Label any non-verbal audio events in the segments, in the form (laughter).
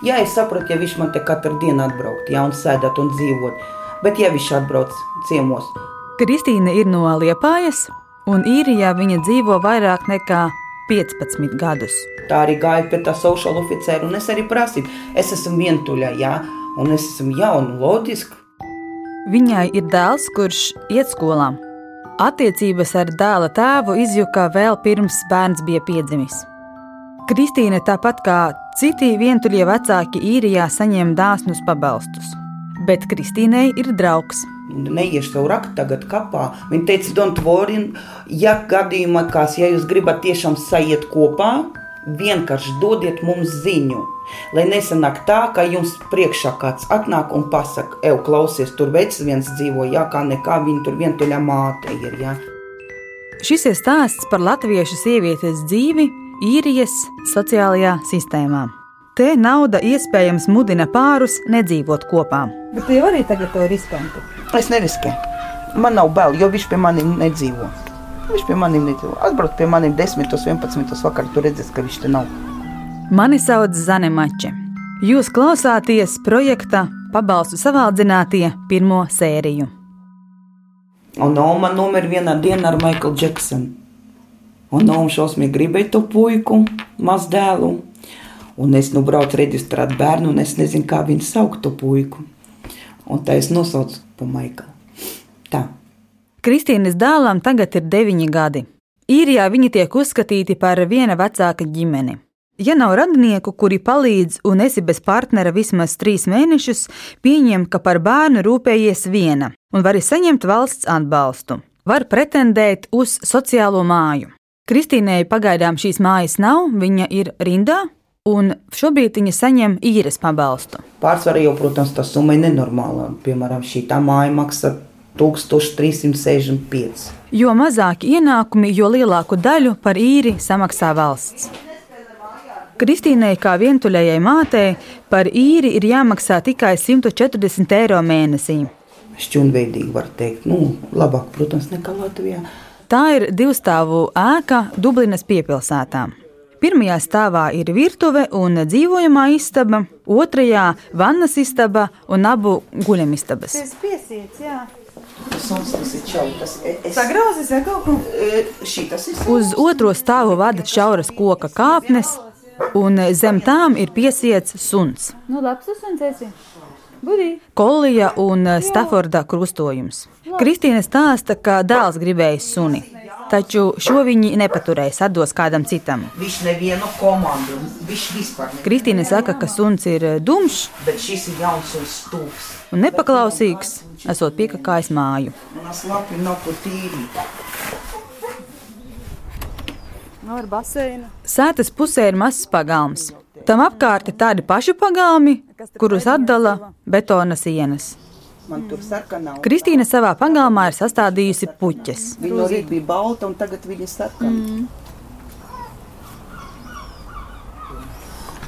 Jā, es saprotu, ja viņš man te katru dienu atbraukt, jā, un sēdēt un dzīvot, bet ja viņš atbrauc ciemos. Kristīna ir no Liepājas, un īrijā viņa dzīvo vairāk nekā 15 gadus. Tā arī gāja pie tā sociāla oficēra, un es arī prasīju, es esmu vientuļā, jā, un es esmu jauna, loģiski. Viņai ir dēls, kurš iet skolā. Attiecības ar dēla tēvu izjuka vēl pirms bērns bija piedzimis. Kristīne, tāpat kā citi vientuļie vecāki, īrijā saņem dāsnus pabalstus. Bet Kristīnei ir draugs. Neiešu savu raktu tagad kapā. Viņa teica, don't worry, ja gadījumā kās, ja jūs gribat tiešām sajiet kopā, vienkārši dodiet mums ziņu. Lai nesanāk tā, ka jums priekšā kāds atnāk un pasakā, ej, klausies, tur vecs viens dzīvo, jā, kā nekā viņa tur vientuļā māte ir. Jā. Šis ir stāsts par latviešu sievietes dzīvi īrijas sociālajā sistēmā. Te nauda iespējams mudina pārus nedzīvot kopā. Bet jau arī tagad to riskantu. Es neriskēju. Man nav bail, jo viņš pie maniem nedzīvo. Viņš pie maniem nedzīvo. Atbrauc pie maniem 10, 11 vakarā, tu redzēsi, ka viņš te nav. Mani sauc Zane Mače. Jūs klausāties projekta Pabalstu savaldzinātie pirmo sēriju. Un Noma nomira vienā dienā ar Maiklu Džeksonu. Un Noma šausmīgi gribēja to puiku, mazdēlu. Un es nu braucu reģistrēt bērnu, un es nezinu, kā viņu saukt to puiku. Un tā es nosaucu pa Maiklu. Tā. Kristīnas dēlam tagad ir deviņi gadi. Īrijā viņi tiek uzskatīti par viena vecāka ģimeni. Ja nav radinieku, kuri palīdz un esi bez partnera vismaz trīs mēnešus, pieņem, ka par bērnu rūpējies viena un vari saņemt valsts atbalstu. Var pretendēt uz sociālo māju. Kristīnai pagaidām šīs mājas nav, viņa ir rindā, un šobrīd viņa saņem īres pabalstu. Pārsvarā jau, protams, tā summa ir nenormāla. Piemēram, šī tā māja maksā 1365. Jo mazāki ienākumi, jo lielāku daļu par īri samaksā valsts. Kristīnai, kā vientuļajai mātei, par īri ir jāmaksā tikai 140 eiro mēnesī. Šķunveidīgi var teikt, nu, labāk, protams, nekā Latvijā. Tā ir divstāvu ēka Dublinas piepilsētā. Pirmajā stāvā ir virtuve un dzīvojamā istaba, otrajā - vannas istaba un abu guļamistabas. Tas piesiets, jā. Suns, tas ir tas es... Sagrauzis vai kaut ko? E, Šī tas ir. Uz otro stāvu vada šauras koka kāpnes, un zem tām ir piesiets suns. Nu, labs suns esi. Kolija un Staforda krustojums. Kristīne stāsta, ka dēls gribēja suni, taču šo viņi nepaturēs, atdos kādam citam. Viņš nevienu komandu, viņš vispār ne. Kristīne saka, ka suns ir dumšs Bet šis ir jauns un stūks. un nepaklausīgs, esot piekakājis māju. Un es labi nav ko tīrīt. Nu, ar baseinu. Sētas pusē ir mazs pagalms. Tam apkārt ir tādi paši pagalmi, kurus atdala betona sienas. Kristīna savā pagalmā ir sastādījusi puķes. Viņa no rīta bija balta un tagad viņa ir sarkana. Mm.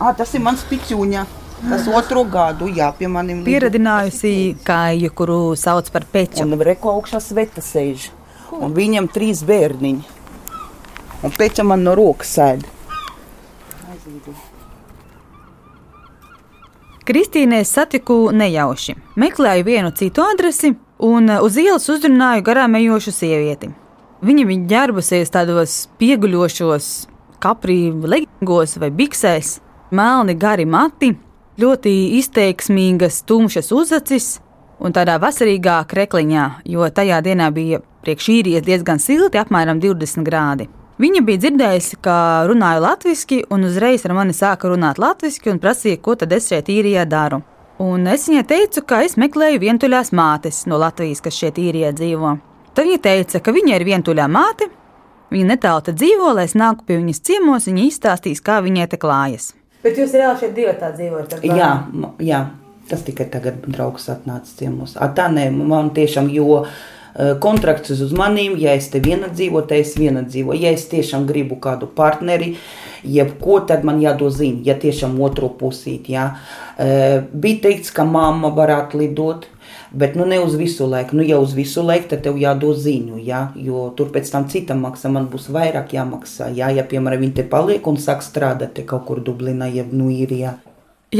Ah, tas ir mans piķuņa. Tas otro gadu, jā, pie maniem Pieradinājusi kāju, kuru sauc par peķu. Un reko augšā sveta sēž. Un viņam trīs bērniņi. Un tam man no rokas sēž. Kristīnai satiku nejauši. Meklēju vienu citu adresi un uz ielas uzrunāju garām ejošu sievieti. Viņa bija ģērbusies tādos pieguļošos, kaprī leggingos vai biksēs, melni gari mati, ļoti izteiksmīgas, tumšas uzacis un tādā vasarīgā krekliņā, jo tajā dienā bija priekš īrijas diezgan silti, apmēram 20 grādi. Viņa bija dzirdējusi, ka runāju latviešu, un uzreiz ar mani sāka runāt latviešu un prasīja, ko tad es šeit īrijā daru. Un es viņai teicu, ka es meklēju vientuļās mātes no Latvijas, kas šeit īrijā dzīvo. Tad viņa teica, ka viņa ir vientuļā māte, viņa netālu dzīvo, lai es nāku pie viņas ciemos, viņa izstāstīs, kā viņai te klājas. Bet jūs reāli šeit divi tā dzīvojat? Jā, jā, tas tikai tagad draugs atnāca ciemos. A, tā nē, man tiešām, jo eh, kontrakts uz manīm, ja es te viena dzīvoju, tad es viena dzīvoju. Ja es tiešām gribu kādu partneri, jebko, tad man jādod ziņa, ja tiešām otru pusīt. Jā. Eh, Bija teikts, ka mamma varētu lidot. Bet nu, ne uz visu laiku. Nu, ja uz visu laiku, tad tev jādod ziņu, jā, jo tur pēc tam citam maksā, man būs vairāk jāmaksā. Jā, ja, piemēram, viņi te paliek un sāk strādāt kaut kur Dublinā, jeb nu īrijā. Ja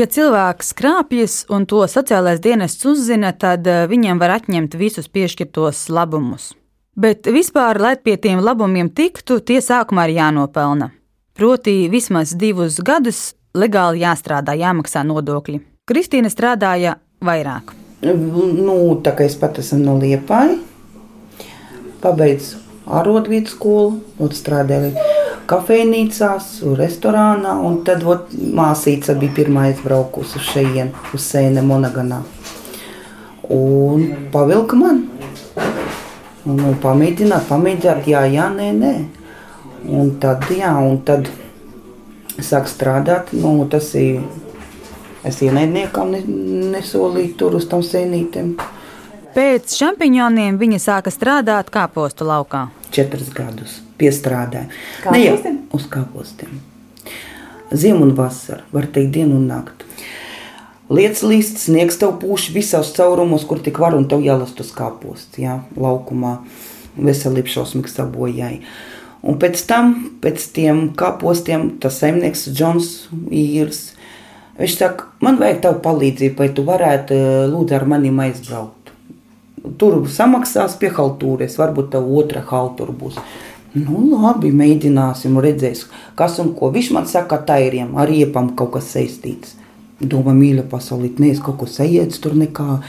cilvēks krāpjas un to sociālais dienests uzzina, tad eh, viņam var atņemt visus piešķirtos labumus. Bet vispār, lai pie tiem labumiem tiktu, tie sākumā ir jānopelna. Proti, vismaz divus gadus legāli jāstrādā, jāmaksā nodokļi. Kristīna strādāja vairāk. Nu, tā kā es pat esmu no Liepājas, pabeidzu ārotvidu skolu, un strādāju kafejnīcās, restorānā, un tad ot, māsīca bija pirmā aizbraukusi uz šejienu, uz Sēne Monaganā. Un pavilka man. Un, un pamēģināt, pamēģināt, jā, jā, nē, nē. Un tad, jā, un tad sāk strādāt, nu, tas ir, es ienaidniekam nesolīju tur uz tam sēnītēm. Pēc šampiņoniem viņa sāka strādāt kāpostu laukā. Četrus gadus piestrādāja. Kāpostiem? Ne, uz kāpostiem. Ziemu un vasaru, var teikt, dienu un nakti. Lietas līsts, sniegs tev pūš visos caurumos, kur tik var, un tev jālast uz kāpostu, jā, laukumā. Veselība šausmīgi sabojāja. Un pēc tam, pēc tiem kāpostiem, tas saimnieks Džons īrs, viņš saka, man vajag tavu palīdzību, vai tu varētu lūdzu ar maniem aizbraukt tur samaksās pie haltūres, varbūt tā otra haltūra būs. Nu, labi, mēģināsim, redzēs, kas un ko. Viņš man saka, tā ir ar riepām kaut kas saistīts. Domā, mīļa pasaulē, nees kaut ko sajiet tur nekā.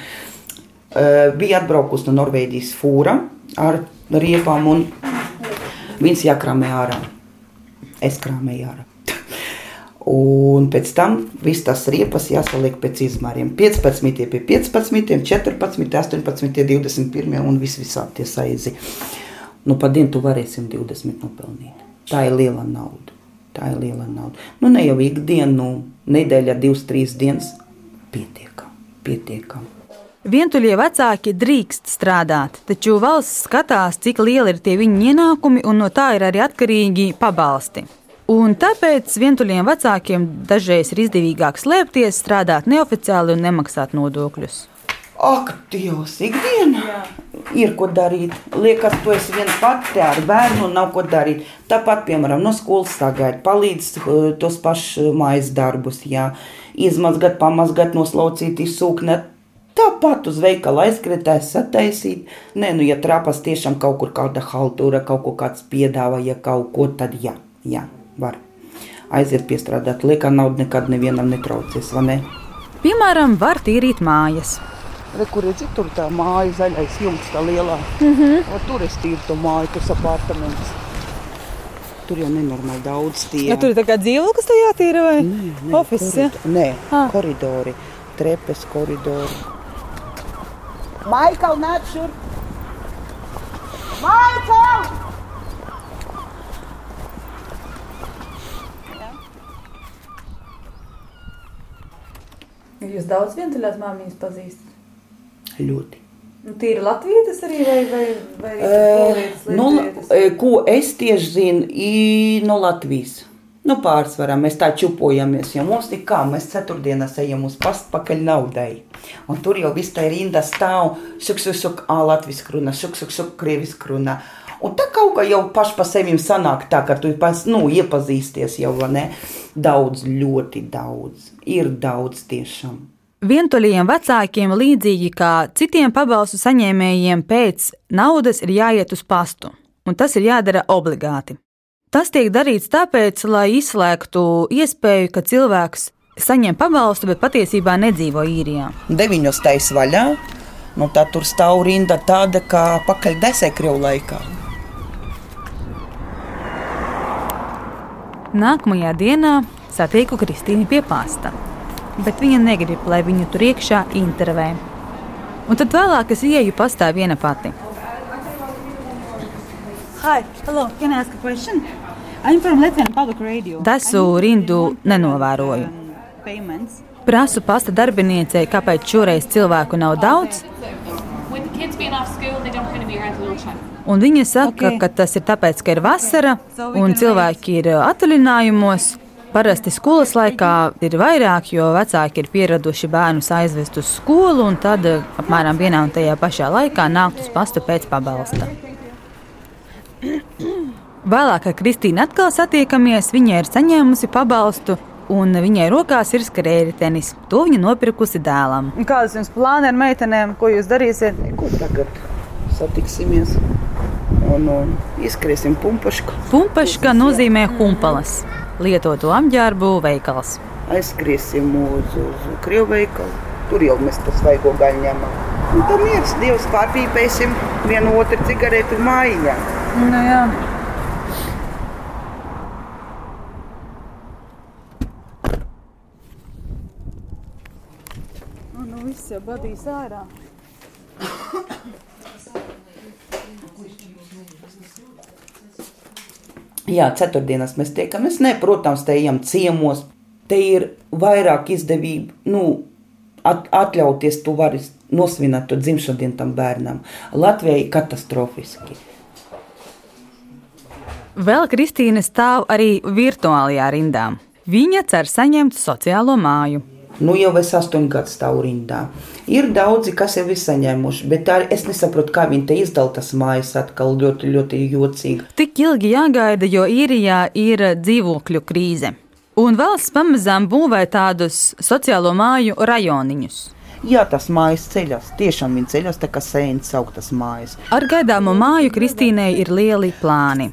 Bija atbraukusi no Norvēģijas fūra ar riepām un viņas jākrāmē ārā. Es krāmēju ārā. Un pēc tam viss tas riepas jāsaliek pēc izmēriem. 15, pie 15, 14, 18, 21 un viss visādi tie saizi. Nu, pa dienu tu varēsi 20 nopelnīt. Tā ir liela nauda. Tā ir liela nauda. Nu, ne jau ikdienu, nu, nedēļa, divas, trīs dienas pietiekam, pietiekam. Vientuļie vecāki drīkst strādāt, taču valsts skatās, cik lieli ir tie viņu ienākumi, un no tā ir arī atkarīgi pabalsti. Un tāpēc vientuļiem vecākiem dažreiz ir izdevīgāk slēpties, strādāt neoficiāli un nemaksāt nodokļus. Ak, Dievs, ikdiena Jā. ir ko darīt. Liekas, tu esi viens pats te ar bērnu un nav ko darīt. Tāpat, piemēram, no skolas sagaidīt, palīdz uh, tos pašus mājas darbus, jā. izmazgāt, pamazgāt, noslaucīt, izsūknēt. Tāpat uz veikala aizkritēs, sataisīt. Nē, nu, ja trapas tiešām kaut kur kāda haltūra, kaut ko kāds piedāvāja, kaut ko, tad jā, jā var aiziet piestrādāt. Liekā nauda nekad nevienam netraucēs, vai ne? Piemēram, var tīrīt mājas. Re, kur ir tur tā māja, zaļais jumts, tā lielā? Mm -hmm. o, tur es tīru to māju, tas apartaments. Tur jau nenormāli daudz tīra. Ja tur ir tā kā dzīvoklis, tev jātīra vai? Nē, nē, Office, ja? Nē, Ah. koridori, trepes koridori. Maikal, nāc šurp! Maikal! Jūs daudz vientuļās māmiņas pazīstat. Ļoti. Nu, tīri latvietis arī vai, vai, vai Uh, polietis, nu, lietuvietis? eh, ko es tieši zinu, ir no Latvijas. Nu, pārsvarā mēs tā čupojamies, jo mums ir kā mēs ceturtdienās ejam uz pastu pakaļ naudai. Un tur jau viss tā rinda stāv, šuk, šuk, šuk, ā, latviski runā, šuk, šuk, šuk, krieviski runā. Un tā kaut kā jau paši pa sevi sanāk tā, ka tu pas, nu, iepazīsties jau, vai ne? Daudz, ļoti daudz. Ir daudz tiešām. Vientuļiem vecākiem, līdzīgi kā citiem pabalstu saņēmējiem, pēc naudas ir jāiet uz pastu, un tas ir jādara obligāti. Tas tiek darīts tāpēc, lai izslēgtu iespēju, ka cilvēks saņem pabalstu, bet patiesībā nedzīvo īrijā. Deviņos taisa vaļā, nu tā tur stāv rinda tāda kā pakaļ desē krievu laikā. Nākamajā dienā satieku Kristīnu pie pasta, bet viņa negrib, lai viņu tur iekšā intervē. Un tad vēlāk es ieju pastā viena pati. Hi, hello, can I ask a question? I'm from Latvian Public Radio. Tasu rindu nenovēroju. Payments. Prasu pasta darbiniecei, kāpēc šoreiz cilvēku nav daudz, With the kids being off school, they don't kind of be around at lunchtime. Un viņa saka, Ok. ka tas ir tāpēc, ka ir vasara un cilvēki ir atvaļinājumos. Parasti skolas laikā ir vairāk, jo vecāki ir pieraduši bērnus aizvest uz skolu, un tad eh, apmēram vienā un tajā pašā laikā nākt uz pastu pēc pabalsta. (clears throat) Vēlāk ar Kristīnu atkal satiekamies. Viņa ir saņēmusi pabalstu, un viņai rokās ir skrējēji. To viņa nopirkusi dēlam. Kādas jums plāni ar meitenēm? Ko jūs darīsiet? Ko tagad satiksimies un, un izskriesim pumpašku. Pumpaška nozīmē humpalas, lietotu apģērbu veikals. Aizskriesim uz, uz Krievu veikalu. Tur jau mēs to svaigo gaļu ņemam. Un tam ir divas pārpīpēsim, vienu otru cigareti mājā. Nu, jā. Nu, nu viss jau badīs ārā. Jā, ceturtdienās mēs tiekamies. Ne, protams, te ejam ciemos. Te ir vairāk izdevību, nu, at, atļauties to vari nosvinēt to dzimšanu dienu tam bērnam. Latvijai katastrofiski. Vēl Kristīne stāv arī virtuālajā rindā. Viņa cer saņemt sociālo māju. Nu, jau es astoņu gadu stāvu rindā. Ir daudzi, kas jau ir saņēmuši, bet tā, es nesaprotu, kā viņi te izdala tas mājas atkal ļoti, ļoti jocīgi. Tik ilgi jāgaida, jo īrijā ir dzīvokļu krīze. Un valsts pamazām būvē tādus sociālo māju rajoniņus. Jā, tas mājas ceļās. Tiešām viņa ceļās, tā kā sēnes augtas mājas. Ar gaidāmo māju Kristīnei ir lieli plāni.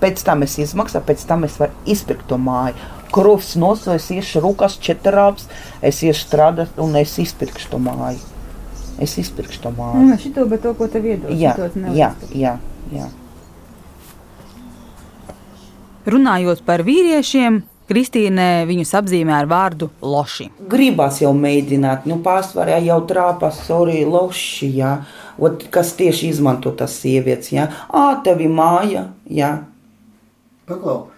Pēc tam es izmaksāju, pēc tam es varu izpirkt to māju. Krūvis nosojas, es iešu rūkās četrāps, es iešu strādāt un es izpirkšu to māju. Es izpirkšu to māju. Nu, šito, bet to, ko tev iedod. Jā, jā, jā, jā. Runājot par vīriešiem, Kristīne viņus apzīmē ar vārdu loši. Gribās jau mēģināt, nu, pārsvarā jau trāpās, sorry, loši, jā. Ot, kas tieši izmanto tas sievietes, jā. Ā, tevi māja, jā. Paklau,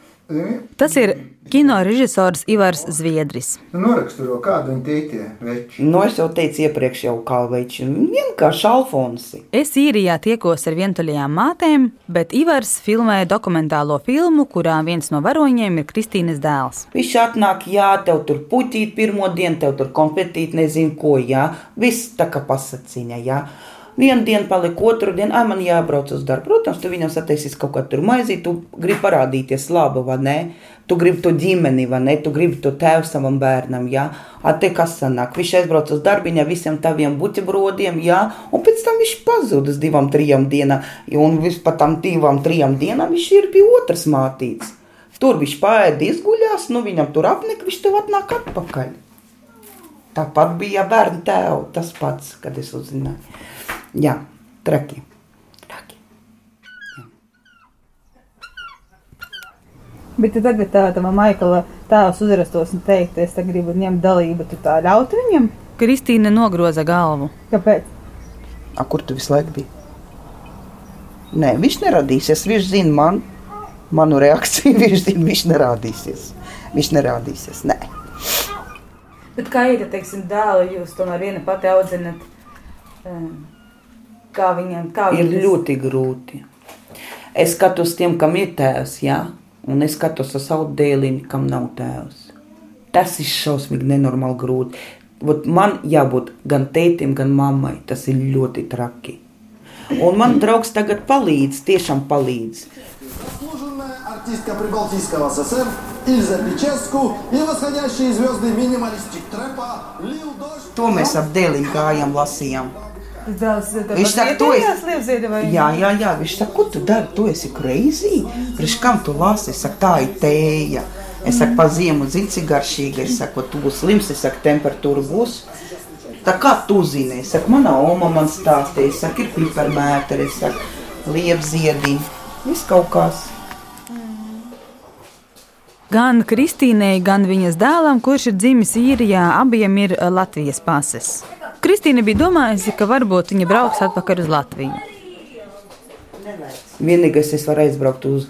Tas ir kino režisors Ivars Zviedris. nu noraksturo, kādu viņi tie veči. Nu, es jau teicu iepriekš jau kalveči, vienkārši Alfonsi. Es īrijā tiekos ar vientuļajām mātēm, bet Ivars filmē dokumentālo filmu, kurā viens no varoņiem ir Kristīnas dēls. Viņš atnāk, jā, tev tur puķīt pirmo dienu, tev tur konfetīt, nezinu ko, jā. Viss tā kā pasacīņa, jā. Vienu dienu palika, otru dienu, ah, man jābrauc uz darbu. Protams, tu viņam sataisīsi kaut kādu maizīt, tu gribi parādīties labi, vai ne? Tu gribi to ģimeni, vai ne? Tu gribi to tēvu savam bērnam, jā. A te kas sanāk? Viņš aizbrauc uz darbu, ar visiem taviem buķibrodiem, jā. Un pēc tam viņš pazūd uz divām, trijām dienām. Un vispār tam divām, trijām dienām viņš ir pie otras mātītes. Tur viņš pāri izguļās, nu viņam tur apnika, viņš tev atnāk atpakaļ. Tāpat bija bērnu tēvu, tas pats, kad es uzzināju. Jā, traki. traki. Bet tu tagad tā, tā Maikla tēvs uzrastos un teikt, es te gribu ņemt dalību, tu tā ļautu viņam? Kristīne nogroza galvu. Kāpēc? A, kur tu visu laiku biji? Nē, viņš neradīsies. Viņš zina man, manu reakciju. (laughs) Viņš zina, viņš nerādīsies. Viņš nerādīsies. Nē. Bet kā ir, ja, teiksim, dēlu jūs tomēr viena pati audzinat? em, Kā viņiem, kā Ir viņiem ļoti grūti. Es skatos tiem, kam ir tēvs, jā, un es skatos uz savu dēliņu, kam nav tēvs. Tas ir šausmīgi, nenormāli grūti. Vot man jābūt gan tētim, gan mammai. Tas ir ļoti traki. Un man draugs tagad palīdz, tiešām palīdz. Заслуженная артистка Прибалтийского СССР Ильза Печеску и восходящие звезды минималистик трэпа Лил Дождь. To mēs ap dēliņu gājām, lasījām. Viņš saka, tu esi-? Jā, jā, jā. Viņš saka, ko tu dari? Tu esi crazy. Priekš kam tu lasi? Es saku, tā ir tēja. Es saku, pa ziemu zini, cik garšīga. Es saku, tu būsi slims, es saku, temperatūra būs. Tā kā tu zini, es saku, mana oma man stāstīja, es saku, ir piparmēteri, es saku, liepziedi, viss kaut kas. Gan Kristīnei, gan viņas dēlam, kurš ir dzimis īrijā, abiem ir eh, Latvijas pases. Kristīne bija domājusi, ka varbūt viņa brauks atpakaļ uz Latviju. Vienīgais, es varu aizbraukt uz.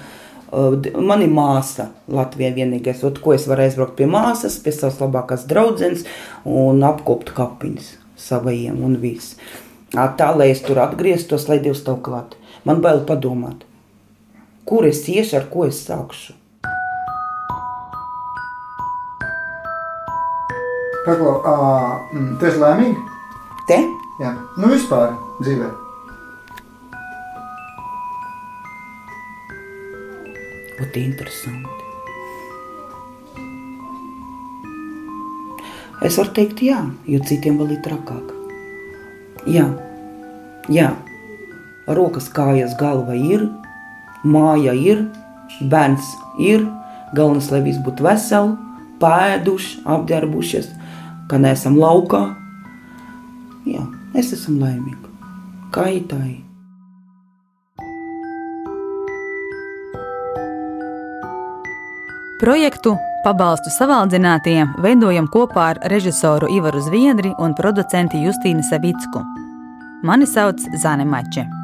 Uh, d- man ir māsa Latvijā vienīgais, ot, ko es varu aizbraukt pie māsas, pie savas labākās draudzenes un apkopt kapiņas savajiem un viss. Tā, lai es tur atgrieztos, lai Dievs tev klāt. Man bail padomāt, kur es iešu, ar ko es sākšu. Paklau, ā, mm, tu esi laimīga? Te? Jā. Nu vispār dzīvē. Ot, interesanti. Es varu teikt, jā, jo citiem vēl ir trakāk. Jā, jā. rokas, kājas, galva ir, māja ir, bērns ir. Galvenais, lai viss būtu veseli, pēduši, apģērbušies, ka neesam laukā. Jā, es esmu laimīga. Kā ir tā? Ir? Projektu Pabalstu savaldzinātiem veidojam kopā ar režisoru Ivaru Zviedri un producentu Justīnu Savicku. Mani sauc Zane Mače.